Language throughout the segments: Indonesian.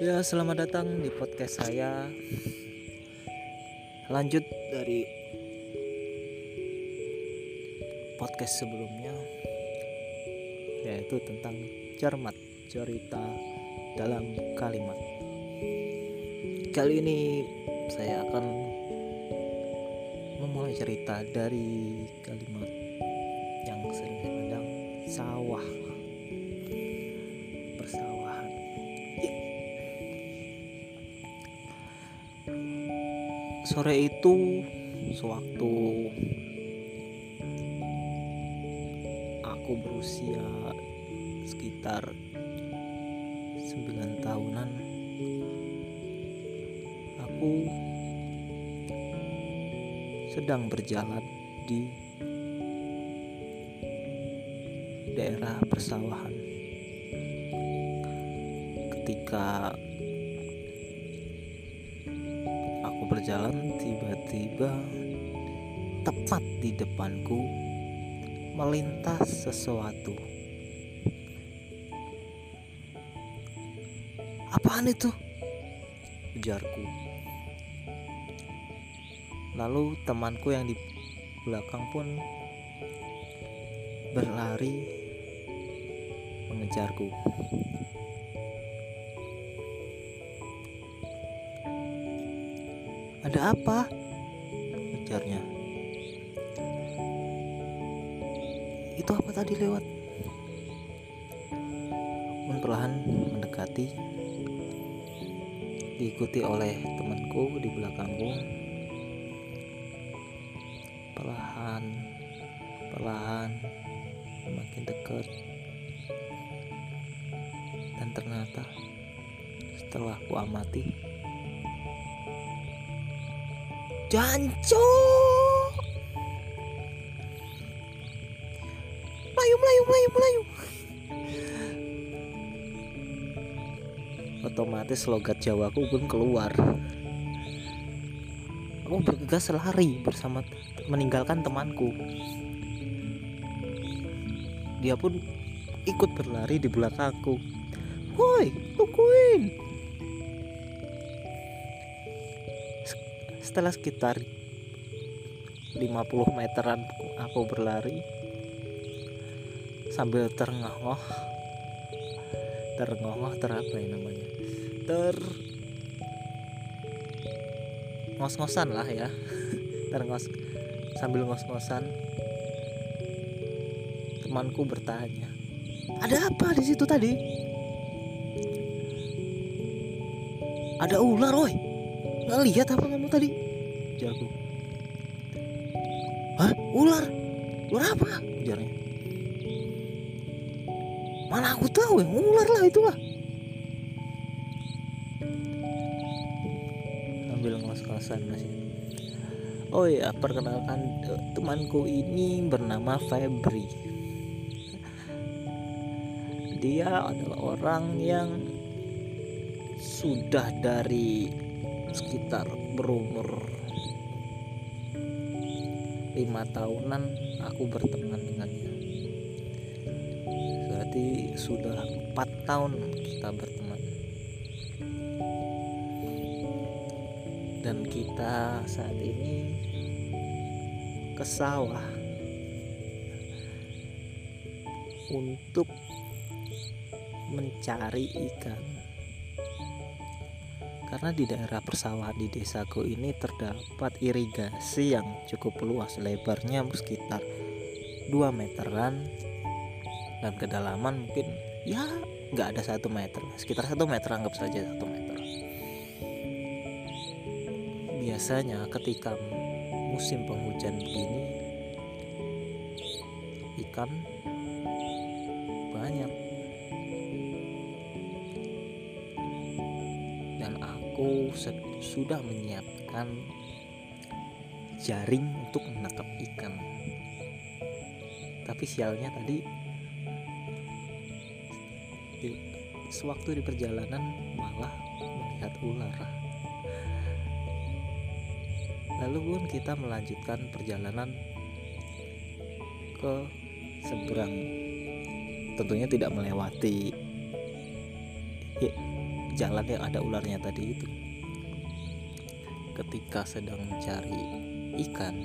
Ya, selamat datang di podcast saya. Lanjut dari podcast sebelumnya yaitu tentang cermat cerita dalam kalimat. Kali ini saya akan memulai cerita dari kalimat yang sering saya sawah persawahan sore itu sewaktu aku berusia sekitar 9 tahunan aku sedang berjalan di daerah persawahan. Ketika aku berjalan tiba-tiba tepat di depanku melintas sesuatu. Apaan itu? Ujarku. Lalu temanku yang di belakang pun berlari mengejarku ada apa? Ujarnya itu apa tadi lewat? Pun perlahan mendekati. Diikuti oleh temanku di belakangku. Perlahan perlahan makin dekat. Dan ternyata setelah ku amati janco melayu melayu melayu melayu. Otomatis logat Jawaku pun keluar. Aku bergegas lari bersama meninggalkan temanku. Dia pun ikut berlari di belakangku. Woi tungguin setelah sekitar 50 meteran aku berlari sambil terngah-ngah terngah-ngah ter apa ya namanya? Ter ngos-ngosan lah ya. Terngos sambil ngos-ngosan temanku bertanya ada apa di situ tadi? Ada ular woi nggak lihat apa kamu tadi? Ujarku hah? Ular? Ular apa? Ujarnya mana aku tahu yang ular lah itulah. Sambil ngos-ngosan masih oh ya perkenalkan temanku ini bernama Febri. Dia adalah orang yang sudah dari sekitar berumur lima tahunan aku berteman dengannya berarti sudah empat tahun kita berteman. Dan kita saat ini ke sawah untuk mencari ikan karena di daerah persawahan di desaku ini terdapat irigasi yang cukup luas lebarnya sekitar 2 meteran dan kedalaman mungkin ya nggak ada satu meter sekitar satu meter anggap saja satu meter. Biasanya ketika musim penghujan begini ikan banyak dan aku sudah menyiapkan jaring untuk menangkap ikan. Tapi sialnya tadi di, sewaktu di perjalanan malah melihat ular. Lalu pun kita melanjutkan perjalanan ke seberang. Tentunya tidak melewati jalan yang ada ularnya tadi itu. Ketika sedang mencari ikan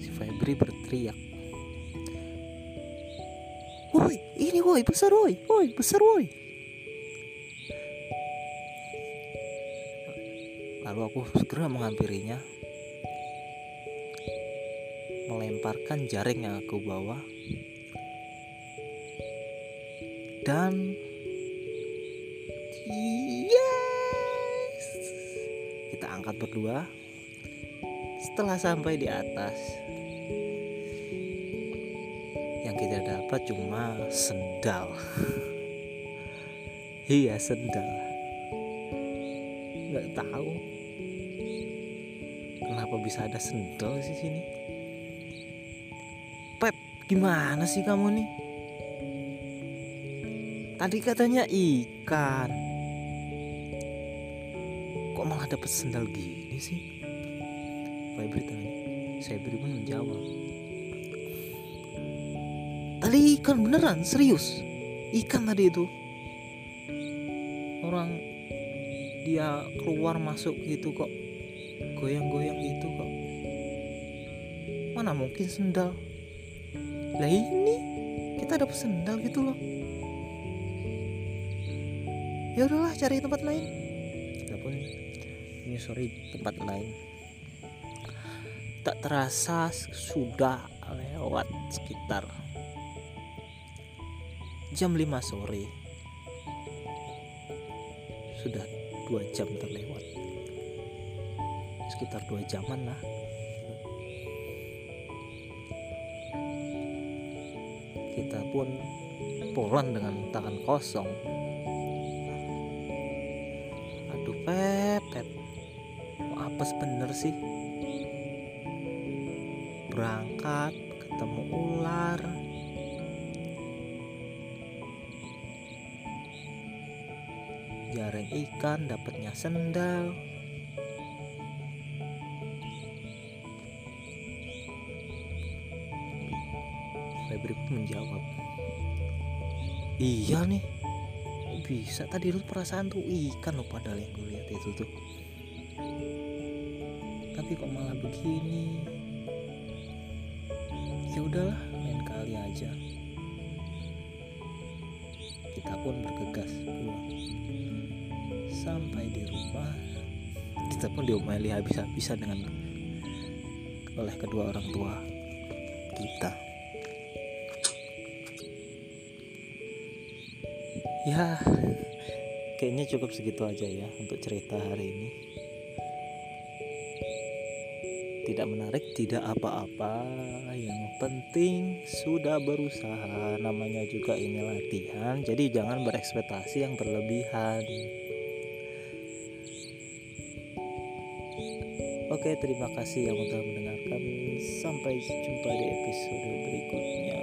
si Febri berteriak woi ini woi besar woi woi besar woi. Lalu aku segera menghampirinya melemparkan jaring yang aku bawa dan yes. kita angkat berdua. Setelah sampai di atas yang kita dapat cuma sendal. Iya sendal. Nggak tahu. Kenapa bisa ada sendal di sini? Pep gimana sih kamu nih Tadi katanya ikan. Kok malah dapat sendal gini sih? Febri tanya. Febri pun menjawab. Tadi ikan beneran, serius. Ikan tadi itu. Orang dia keluar masuk gitu kok. Goyang-goyang gitu kok. Mana mungkin sendal? Lah ini kita dapat sendal gitu loh ya udahlah cari tempat lain. Kita pun menyusuri tempat lain. Tak terasa sudah lewat sekitar jam 5 sore. Sudah dua jam terlewat. Sekitar dua jaman lah. Kita pun pulang dengan tangan kosong pepet. Apa sebener sih? Berangkat ketemu ular. Jaring ikan dapatnya sendal. Febri pun menjawab iya nih bisa? Tadi lu perasaan tuh ikan lo padahal yang gue lihat itu tuh. Tapi kok malah begini? Ya udahlah lain kali aja. Kita pun bergegas pulang. Sampai di rumah. Kita pun diomeli habis-habisan dengan oleh kedua orang tua kita ya. Kayaknya cukup segitu aja ya untuk cerita hari ini. Tidak menarik tidak apa-apa. Yang penting sudah berusaha. Namanya juga ini latihan jadi jangan berekspektasi yang berlebihan. Oke, terima kasih yang sudah mendengarkan. Sampai jumpa di episode berikutnya.